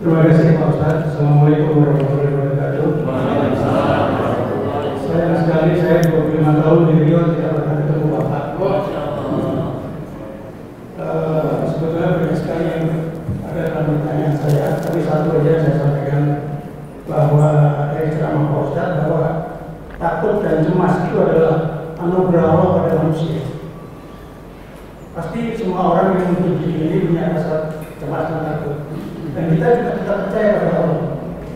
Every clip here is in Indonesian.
Terima kasih Pak Ustaz. Assalamualaikum warahmatullahi wabarakatuh. Sayang sekali saya 25 tahun di Rio tidak pernah ketemu Bapak. Eh, sebetulnya banyak sekali yang ada dalam pertanyaan saya, tapi satu aja saya sampaikan bahwa dari ceramah Pak Ustaz bahwa takut dan cemas itu adalah anugerah Allah pada manusia. Pasti semua orang yang hidup di ini punya rasa cemas dan takut. Dan kita juga tetap percaya pada Allah.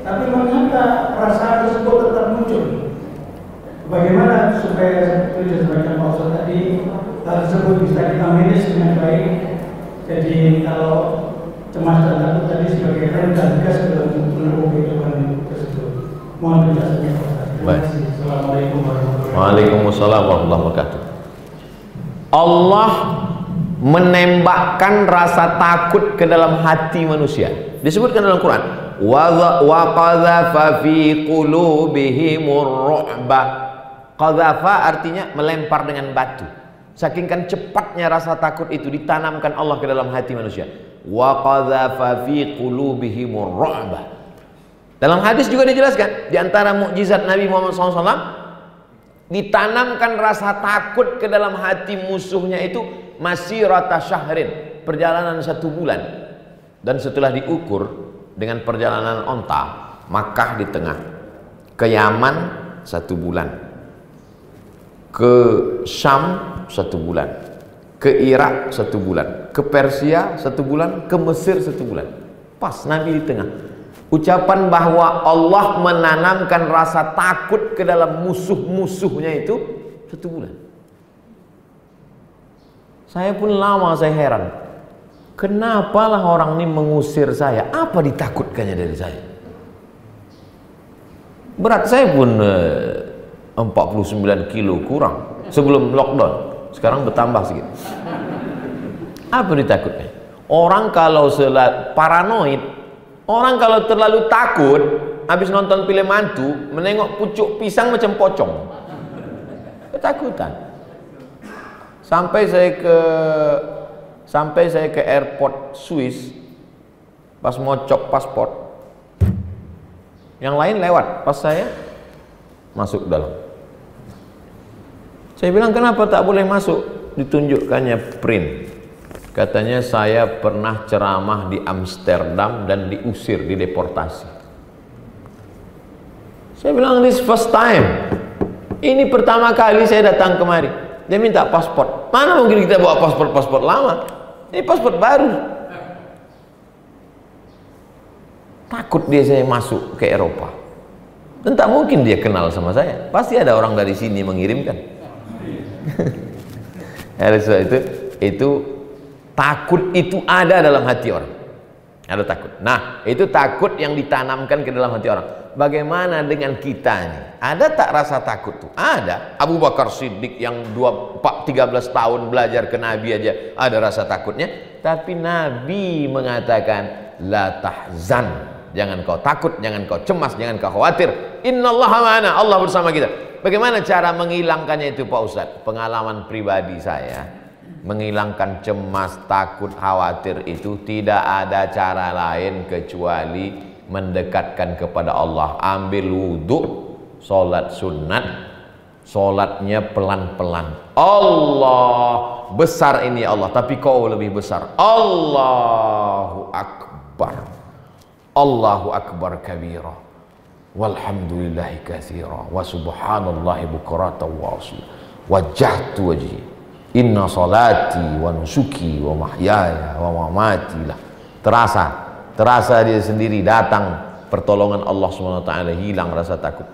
Tapi mengapa perasaan tersebut tetap muncul? Bagaimana supaya seperti yang disampaikan Pak Ustaz tadi hal tersebut bisa kita manage dengan baik? Jadi kalau cemas dan takut tadi sebagai rem dan gas dalam menempuh kehidupan tersebut. Mohon penjelasannya Pak. Terima kasih. Assalamualaikum warahmatullahi wabarakatuh. Waalaikumsalam warahmatullahi wabarakatuh. Allah menembakkan rasa takut ke dalam hati manusia. Disebutkan dalam Quran, wa wa qadhafa fi qulubihimur ru'ba. Qadhafa artinya melempar dengan batu. Saking kan cepatnya rasa takut itu ditanamkan Allah ke dalam hati manusia. Wa qadhafa fi qulubihimur ru'ba. Dalam hadis juga dijelaskan di antara mukjizat Nabi Muhammad SAW ditanamkan rasa takut ke dalam hati musuhnya itu masih rata syahrin perjalanan satu bulan dan setelah diukur dengan perjalanan onta Makkah di tengah ke Yaman satu bulan ke Syam satu bulan. Ke Irak satu bulan. Ke Persia satu bulan. Ke Mesir satu bulan. Pas Nabi di tengah. Ucapan bahwa Allah menanamkan rasa takut ke dalam musuh-musuhnya itu satu bulan. Saya pun lama saya heran. Kenapalah orang ini mengusir saya? Apa ditakutkannya dari saya? Berat saya pun eh, 49 kilo kurang sebelum lockdown. Sekarang bertambah sedikit apa ditakutkan orang kalau sel- paranoid orang kalau terlalu takut habis nonton film mantu menengok pucuk pisang macam pocong. Ketakutan. Sampai saya ke sampai saya ke airport Swiss pas mau cop paspor yang lain lewat. Pas saya masuk dalam saya bilang kenapa tak boleh masuk? Ditunjukkannya print. Katanya saya pernah ceramah di Amsterdam dan diusir dideportasi. Saya bilang this first time. Ini pertama kali saya datang kemari. Dia minta paspor mana mungkin kita bawa paspor-paspor lama? Ini paspor baru. Takut dia saya masuk ke Eropa. Dan tak mungkin dia kenal sama saya. Pasti ada orang dari sini mengirimkan oleh sebab itu itu takut itu ada dalam hati orang. Ada takut. Nah itu takut yang ditanamkan ke dalam hati orang. Bagaimana dengan kita ini? Ada tak rasa takut tuh? Ada. Abu Bakar Siddiq yang 2, 13 tahun belajar ke Nabi aja ada rasa takutnya. Tapi Nabi mengatakan la tahzan. Jangan kau takut jangan kau cemas jangan kau khawatir. Innallaha ma'ana. Allah bersama kita bagaimana cara menghilangkannya itu Pak Ustadz pengalaman pribadi saya menghilangkan cemas, takut, khawatir itu tidak ada cara lain kecuali mendekatkan kepada Allah. Ambil wudhu, solat sunat, solatnya pelan-pelan. Allah besar ini Allah, tapi kau lebih besar. Allahu Akbar. Allahu Akbar kabira. Walhamdulillahi kathira. Wa subhanallahi bukratan wa asila. Wajjahtu wajhi Inna salati wa nusuki wa mahyaya wa mamati lah. Terasa, terasa dia sendiri datang pertolongan Allah SWT hilang rasa takut.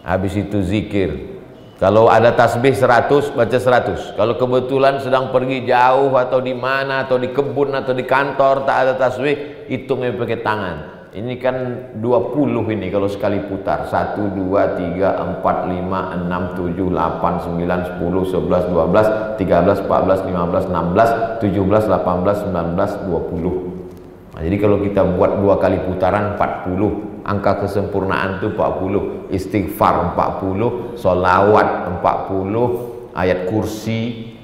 Habis itu zikir. Kalau ada tasbih 100 baca 100. Kalau kebetulan sedang pergi jauh atau di mana atau di kebun atau di kantor tak ada tasbih, hitungnya pakai tangan. Ini kan 20 ini kalau sekali putar. 1, 2, 3, 4, 5, 6, 7, 8, 9, 10, 11, 12 13, 14, 15, 16, 17, 18, 19, 20 nah, Jadi kalau kita buat dua kali putaran 40 Angka kesempurnaan itu 40 Istighfar 40 Solawat 40 Ayat kursi.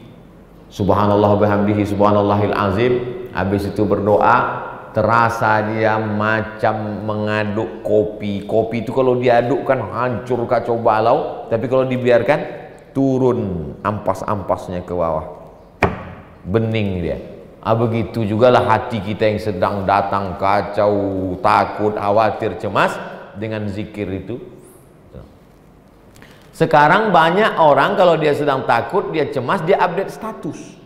Subhanallah bihamdihi subhanallahil azim. Habis itu berdoa terasa dia macam mengaduk kopi. Kopi itu kalau diaduk kan hancur kacau balau. Tapi kalau dibiarkan turun ampas-ampasnya ke bawah. Bening dia. Ah, begitu jugalah hati kita yang sedang datang kacau takut khawatir cemas dengan zikir itu. Sekarang banyak orang kalau dia sedang takut dia cemas dia update status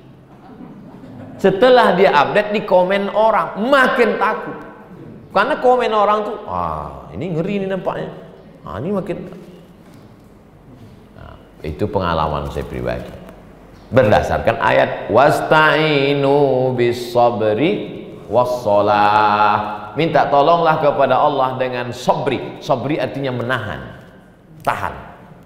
setelah dia update di komen orang, makin takut. Karena komen orang tuh, ah ini ngeri ini nampaknya. Ah ini makin. Nah, itu pengalaman saya pribadi. Berdasarkan ayat wasta'inu bis sabri wassalah. Minta tolonglah kepada Allah dengan sabri. Sabri artinya menahan, tahan.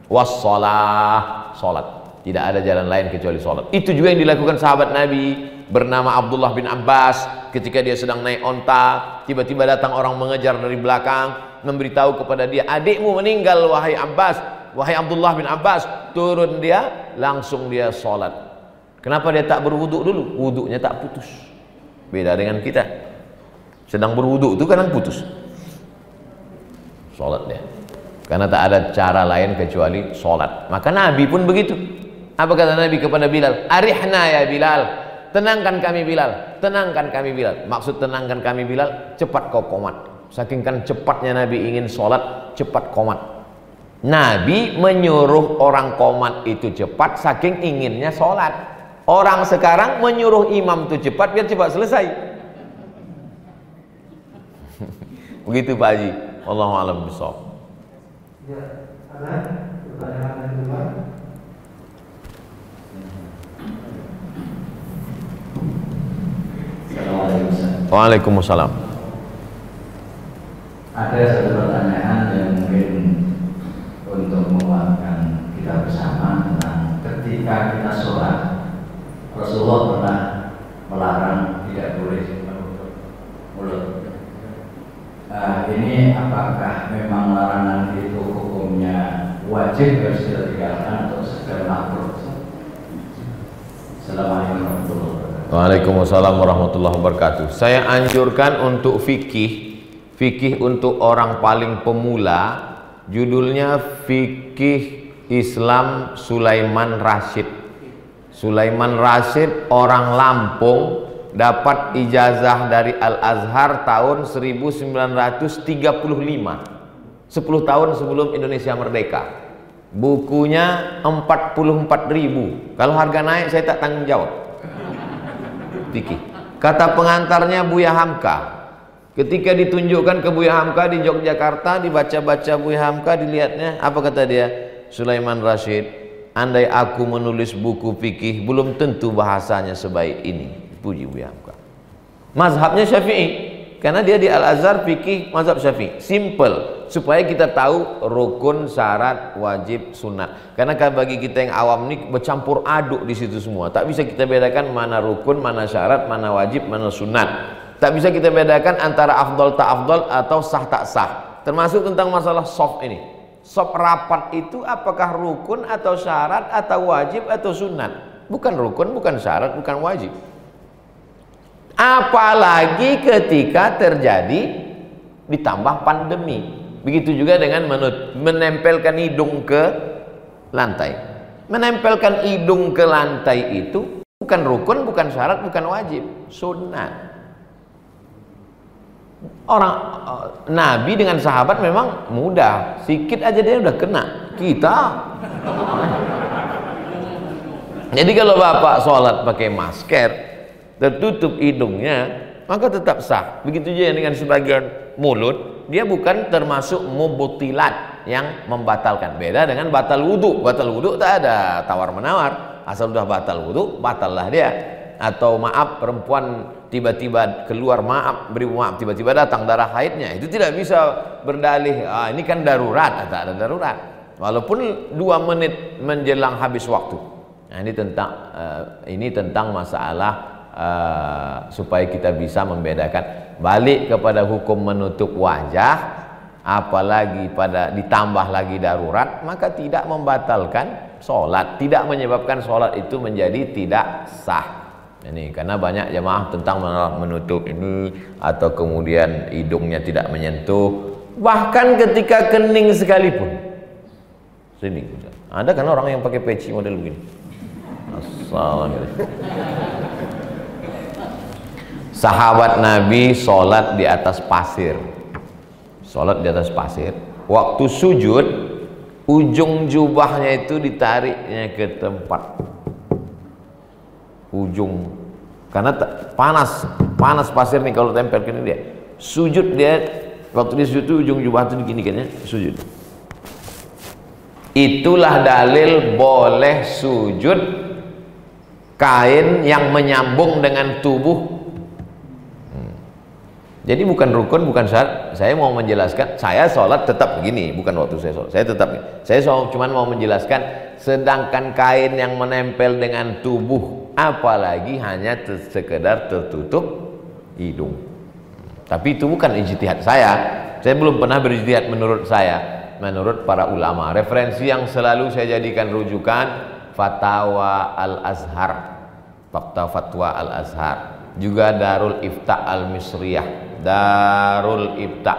Wassalah, salat. Tidak ada jalan lain kecuali salat. Itu juga yang dilakukan sahabat Nabi bernama Abdullah bin Abbas ketika dia sedang naik onta tiba-tiba datang orang mengejar dari belakang memberitahu kepada dia adikmu meninggal wahai Abbas. Wahai Abdullah bin Abbas turun dia langsung dia sholat. Kenapa dia tak berwuduk dulu? Wuduknya tak putus. Beda dengan kita. Sedang berwuduk itu kadang putus. Sholat dia. Karena tak ada cara lain kecuali sholat. Maka Nabi pun begitu. Apa kata Nabi kepada Bilal? Arihna ya Bilal tenangkan kami Bilal. Tenangkan kami Bilal. Maksud tenangkan kami Bilal cepat kau komat. Saking kan cepatnya Nabi ingin sholat cepat komat. Nabi menyuruh orang komat itu cepat saking inginnya sholat. Orang sekarang menyuruh imam itu cepat biar cepat selesai. Begitu Pak Haji. Allah alam Waalaikumsalam. Ada satu pertanyaan yang mungkin untuk menguatkan kita bersama tentang ketika kita sholat Rasulullah pernah melarang tidak boleh menutup mulut. Uh, ini apakah memang larangan itu hukumnya wajib harus ditinggalkan atau sekedar makruh? Assalamualaikum Waalaikumsalam warahmatullahi wabarakatuh. Saya anjurkan untuk fikih, fikih untuk orang paling pemula, judulnya Fikih Islam Sulaiman Rashid. Sulaiman Rashid orang Lampung dapat ijazah dari Al Azhar tahun 1935. 10 tahun sebelum Indonesia merdeka. Bukunya 44 ribu. Kalau harga naik saya tak tanggung jawab fikih. Kata pengantarnya Buya Hamka. Ketika ditunjukkan ke Buya Hamka di Yogyakarta, dibaca-baca Buya Hamka, dilihatnya, apa kata dia? Sulaiman Rashid, andai aku menulis buku fikih, belum tentu bahasanya sebaik ini. Puji Buya Hamka. Mazhabnya Syafi'i. Karena dia di Al-Azhar fikih mazhab Syafi'i. Simple supaya kita tahu rukun, syarat, wajib, sunat. Karena kan bagi kita yang awam ini bercampur aduk di situ semua. Tak bisa kita bedakan mana rukun, mana syarat, mana wajib, mana sunat. Tak bisa kita bedakan antara afdol tak afdol atau sah tak sah. Termasuk tentang masalah soft ini. Soft rapat itu apakah rukun atau syarat atau wajib atau sunat? Bukan rukun, bukan syarat, bukan wajib apalagi ketika terjadi ditambah pandemi begitu juga dengan menempelkan hidung ke lantai. Menempelkan hidung ke lantai itu bukan rukun, bukan syarat, bukan wajib. Sunnah. Orang uh, Nabi dengan sahabat memang mudah. Sikit aja dia udah kena. Kita. Jadi kalau bapak sholat pakai masker tertutup hidungnya maka tetap sah. Begitu juga dengan sebagian mulut dia bukan termasuk mubutilat yang membatalkan. Beda dengan batal wudhu batal wudhu tak ada. Tawar menawar. Asal sudah batal wudhu batallah dia. Atau maaf perempuan tiba-tiba keluar maaf beri maaf tiba-tiba datang darah haidnya. Itu tidak bisa berdalih. Ah, ini kan darurat. Tak ada darurat. Walaupun dua menit menjelang habis waktu. Nah, ini tentang uh, ini tentang masalah uh, supaya kita bisa membedakan balik kepada hukum menutup wajah apalagi pada ditambah lagi darurat maka tidak membatalkan sholat tidak menyebabkan sholat itu menjadi tidak sah Ini karena banyak jamaah tentang menutup ini atau kemudian hidungnya tidak menyentuh bahkan ketika kening sekalipun. Sini. Ada kan orang yang pakai peci model begini. Assalamualaikum. Sahabat Nabi sholat di atas pasir. Sholat di atas pasir. Waktu sujud, ujung jubahnya itu ditariknya ke tempat ujung karena panas panas pasir nih kalau tempel ke dia sujud dia waktu dia sujud itu ujung jubah itu gini kan ya sujud itulah dalil boleh sujud kain yang menyambung dengan tubuh. Jadi bukan rukun bukan syarat. Saya mau menjelaskan saya sholat tetap begini bukan waktu saya sholat. Saya tetap saya cuma mau menjelaskan sedangkan kain yang menempel dengan tubuh apalagi hanya sekedar tertutup hidung. Tapi itu bukan ijtihad saya. Saya belum pernah berijtihad menurut saya. Menurut para ulama. Referensi yang selalu saya jadikan rujukan fatwa al-azhar. Fakta fatwa al-azhar. Juga darul ifta al-misriyah darul ifta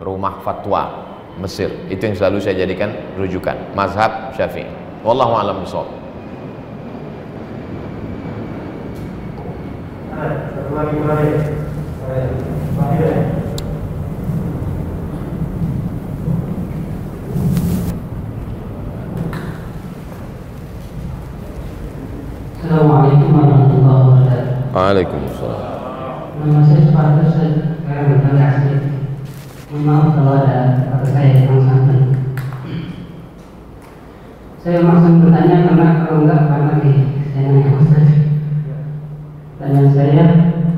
rumah fatwa Mesir itu yang selalu saya jadikan rujukan mazhab syafi'i wallahu alam bisawab Assalamualaikum warahmatullahi wabarakatuh. Waalaikumsalam. Nama saya Suparto sekarang berterima kasih. Maaf kalau ada kata saya yang santai. Saya langsung bertanya karena kalau enggak karena di saya nanya Ustaz. Tanya saya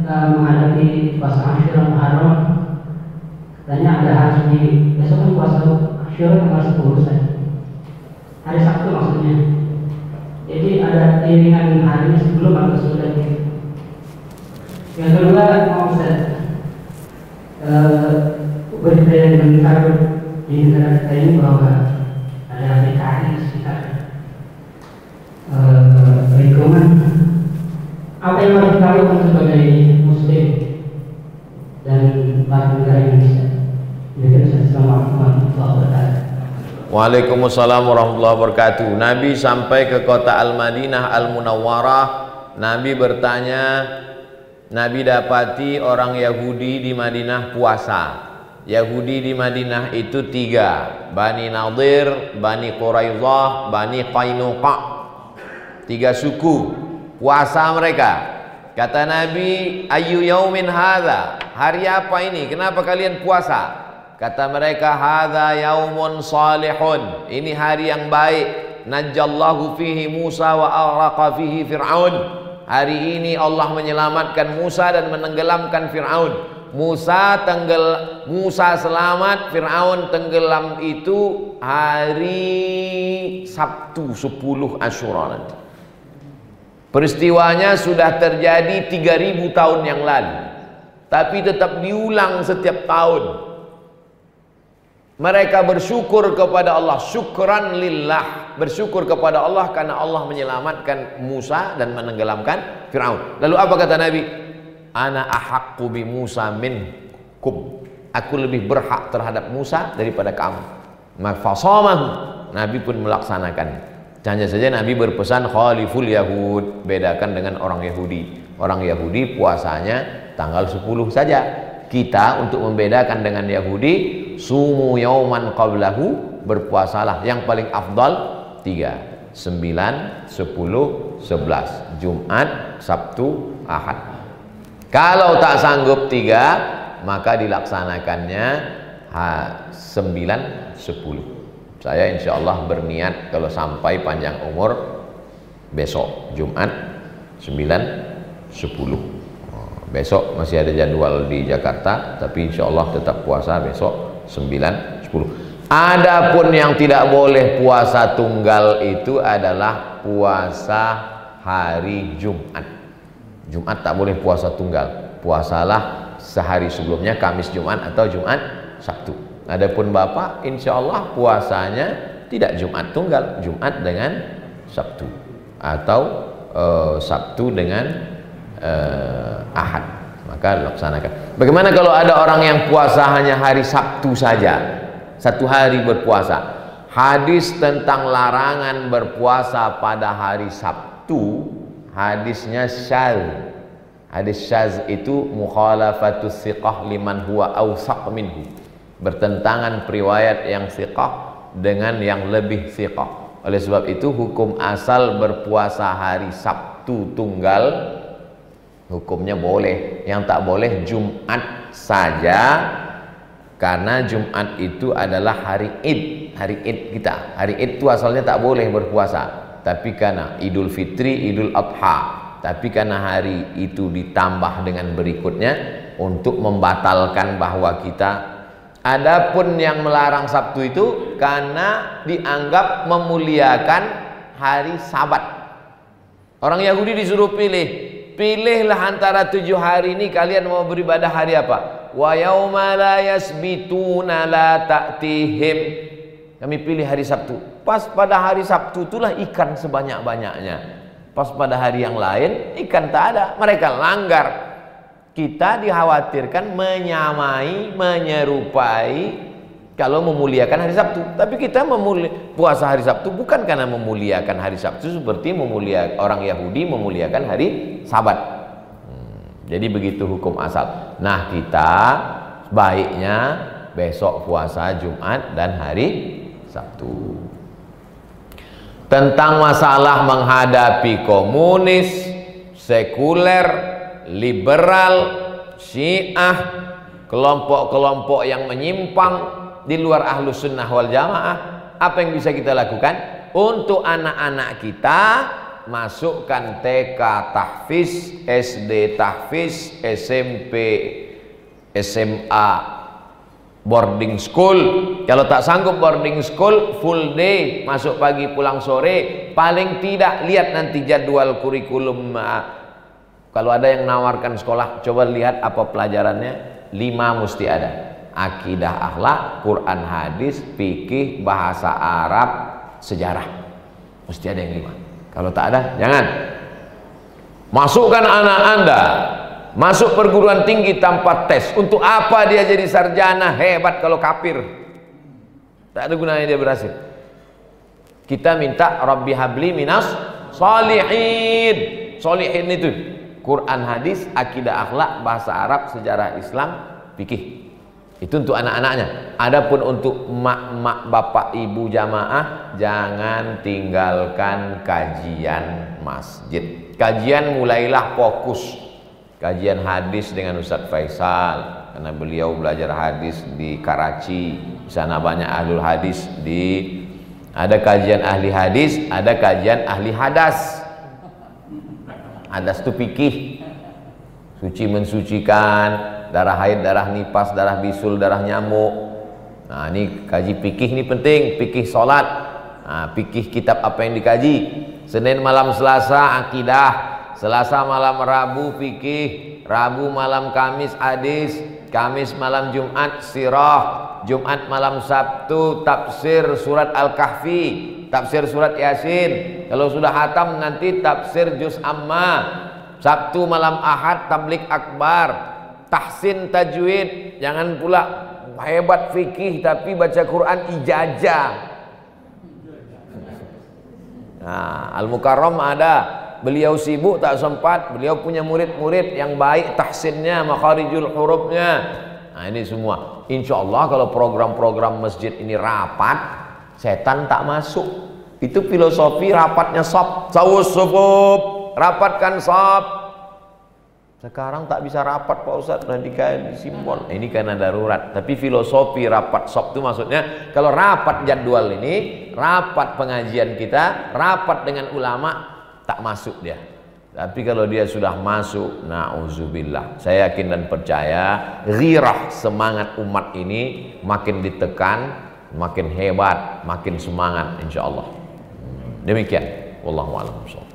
uh, menghadapi puasa Asyura Muharram. Tanya ada harus di besok kan puasa Asyura tanggal 10 saja. Hari Sabtu maksudnya. Jadi ada iringan harinya sebelum atau sesudah itu. Yang kedua mau saya uh, berita yang mendengar di negara kita ini bahwa ada PKI sekitar uh, lingkungan apa yang harus kita lakukan sebagai muslim dan warga negara Indonesia. Demikian Assalamualaikum warahmatullahi. Waalaikumsalam warahmatullahi wabarakatuh. Nabi sampai ke kota Al-Madinah Al-Munawwarah. Nabi bertanya, Nabi dapati orang Yahudi di Madinah puasa. Yahudi di Madinah itu tiga, Bani Nadir, Bani Quraidah, Bani Qainuqa. Tiga suku. Puasa mereka. Kata Nabi ayu yaumin hadha? Hari apa ini? Kenapa kalian puasa? Kata mereka hadha yaumun salihun. Ini hari yang baik. Najallahu fihi Musa wa aghlaqa fihi Fir'aun hari ini Allah menyelamatkan Musa dan menenggelamkan Fir'aun Musa tenggel Musa selamat Fir'aun tenggelam itu hari Sabtu 10 Asyura nanti Peristiwanya sudah terjadi 3000 tahun yang lalu. Tapi tetap diulang setiap tahun. Mereka bersyukur kepada Allah, syukran lillah. Bersyukur kepada Allah karena Allah menyelamatkan Musa dan menenggelamkan Firaun. Lalu apa kata Nabi? Ana ahaqqu bi Musa minkum. Aku lebih berhak terhadap Musa daripada kamu. Nabi pun melaksanakan hanya saja Nabi berpesan khaliful Yahud, bedakan dengan orang Yahudi. Orang Yahudi puasanya tanggal 10 saja. Kita untuk membedakan dengan Yahudi, sumu yauman qablahu, berpuasalah yang paling afdal tiga, sembilan, sepuluh, sebelas, Jumat, Sabtu, Ahad. Kalau tak sanggup tiga, maka dilaksanakannya sembilan, sepuluh. Saya insya Allah berniat kalau sampai panjang umur besok Jumat 9 10 besok masih ada jadwal di Jakarta tapi insya Allah tetap puasa besok 9 10 Adapun yang tidak boleh puasa tunggal itu adalah puasa hari Jumat. Jumat tak boleh puasa tunggal. Puasalah sehari sebelumnya Kamis Jumat atau Jumat Sabtu. Adapun Bapak insya Allah puasanya tidak Jumat tunggal, Jumat dengan Sabtu. Atau e, Sabtu dengan eh, Ahad maka laksanakan. Bagaimana kalau ada orang yang puasa hanya hari Sabtu saja? Satu hari berpuasa. Hadis tentang larangan berpuasa pada hari Sabtu hadisnya syaz. Hadis syaz itu mukhalafatus siqah liman huwa awsaq minhu. Bertentangan periwayat yang siqah dengan yang lebih siqah. Oleh sebab itu hukum asal berpuasa hari Sabtu tunggal hukumnya boleh. Yang tak boleh Jumat saja. Karena Jumat itu adalah hari Id. Hari Id kita. Hari Id itu asalnya tak boleh berpuasa. Tapi karena Idul Fitri Idul Adha. Tapi karena hari itu ditambah dengan berikutnya untuk membatalkan bahwa kita Adapun yang melarang Sabtu itu karena dianggap memuliakan hari Sabat. Orang Yahudi disuruh pilih pilihlah antara tujuh hari ini kalian mau beribadah hari apa? Wa yauma la la ta'tihim. Kami pilih hari Sabtu. Pas pada hari Sabtu itulah ikan sebanyak-banyaknya. Pas pada hari yang lain ikan tak ada. Mereka langgar. Kita dikhawatirkan menyamai menyerupai kalau memuliakan hari Sabtu. Tapi kita memuli puasa hari Sabtu bukan karena memuliakan hari Sabtu seperti memuliakan orang Yahudi memuliakan hari Sabat. Hmm, jadi begitu hukum asal. Nah kita baiknya besok puasa Jumat dan hari Sabtu. Tentang masalah menghadapi komunis sekuler liberal syiah kelompok-kelompok yang menyimpang di luar ahlu sunnah wal jamaah apa yang bisa kita lakukan? Untuk anak-anak kita masukkan TK tahfiz SD tahfiz SMP SMA boarding school. Kalau tak sanggup boarding school full day masuk pagi pulang sore paling tidak lihat nanti jadwal kurikulum kalau ada yang nawarkan sekolah coba lihat apa pelajarannya. Lima mesti ada akidah akhlak, Quran hadis, fikih, bahasa Arab, sejarah. Mesti ada yang lima. Kalau tak ada, jangan. Masukkan anak Anda masuk perguruan tinggi tanpa tes. Untuk apa dia jadi sarjana hebat kalau kafir? Tak ada gunanya dia berhasil. Kita minta Rabbi habli minas salihin. Salihin itu Quran hadis, akidah akhlak, bahasa Arab, sejarah Islam, fikih. Itu untuk anak-anaknya. Adapun untuk mak-mak bapak ibu jamaah jangan tinggalkan kajian masjid. Kajian mulailah fokus. Kajian hadis dengan Ustadz Faisal karena beliau belajar hadis di Karachi. Di sana banyak ahlul hadis di ada kajian ahli hadis, ada kajian ahli hadas. Hadas itu pikih. Suci mensucikan, darah haid, darah nipas, darah bisul, darah nyamuk. Nah, ini kaji pikih ini penting, pikih solat. Nah, pikih kitab apa yang dikaji. Senin malam Selasa akidah, Selasa malam Rabu fikih, Rabu malam Kamis hadis, Kamis malam Jumat sirah, Jumat malam Sabtu tafsir surat Al-Kahfi, tafsir surat Yasin. Kalau sudah hatam nanti tafsir juz amma. Sabtu malam Ahad tablik akbar, tahsin tajwid. Jangan pula hebat fikih tapi baca Quran ijazah. Nah Al Mukarram ada. Beliau sibuk tak sempat. Beliau punya murid-murid yang baik tahsinnya makharijul hurufnya. Nah ini semua. Insya Allah kalau program-program masjid ini rapat setan tak masuk. Itu filosofi rapatnya sob sawus rapatkan sob sekarang tak bisa rapat Pak Ustaz nanti kayak simbol. Ini karena darurat. Tapi filosofi rapat sok itu maksudnya kalau rapat jadwal ini, rapat pengajian kita, rapat dengan ulama tak masuk dia. Tapi kalau dia sudah masuk, nauzubillah. Saya yakin dan percaya ghirah semangat umat ini makin ditekan, makin hebat, makin semangat insyaallah. Demikian. Wallahu a'lam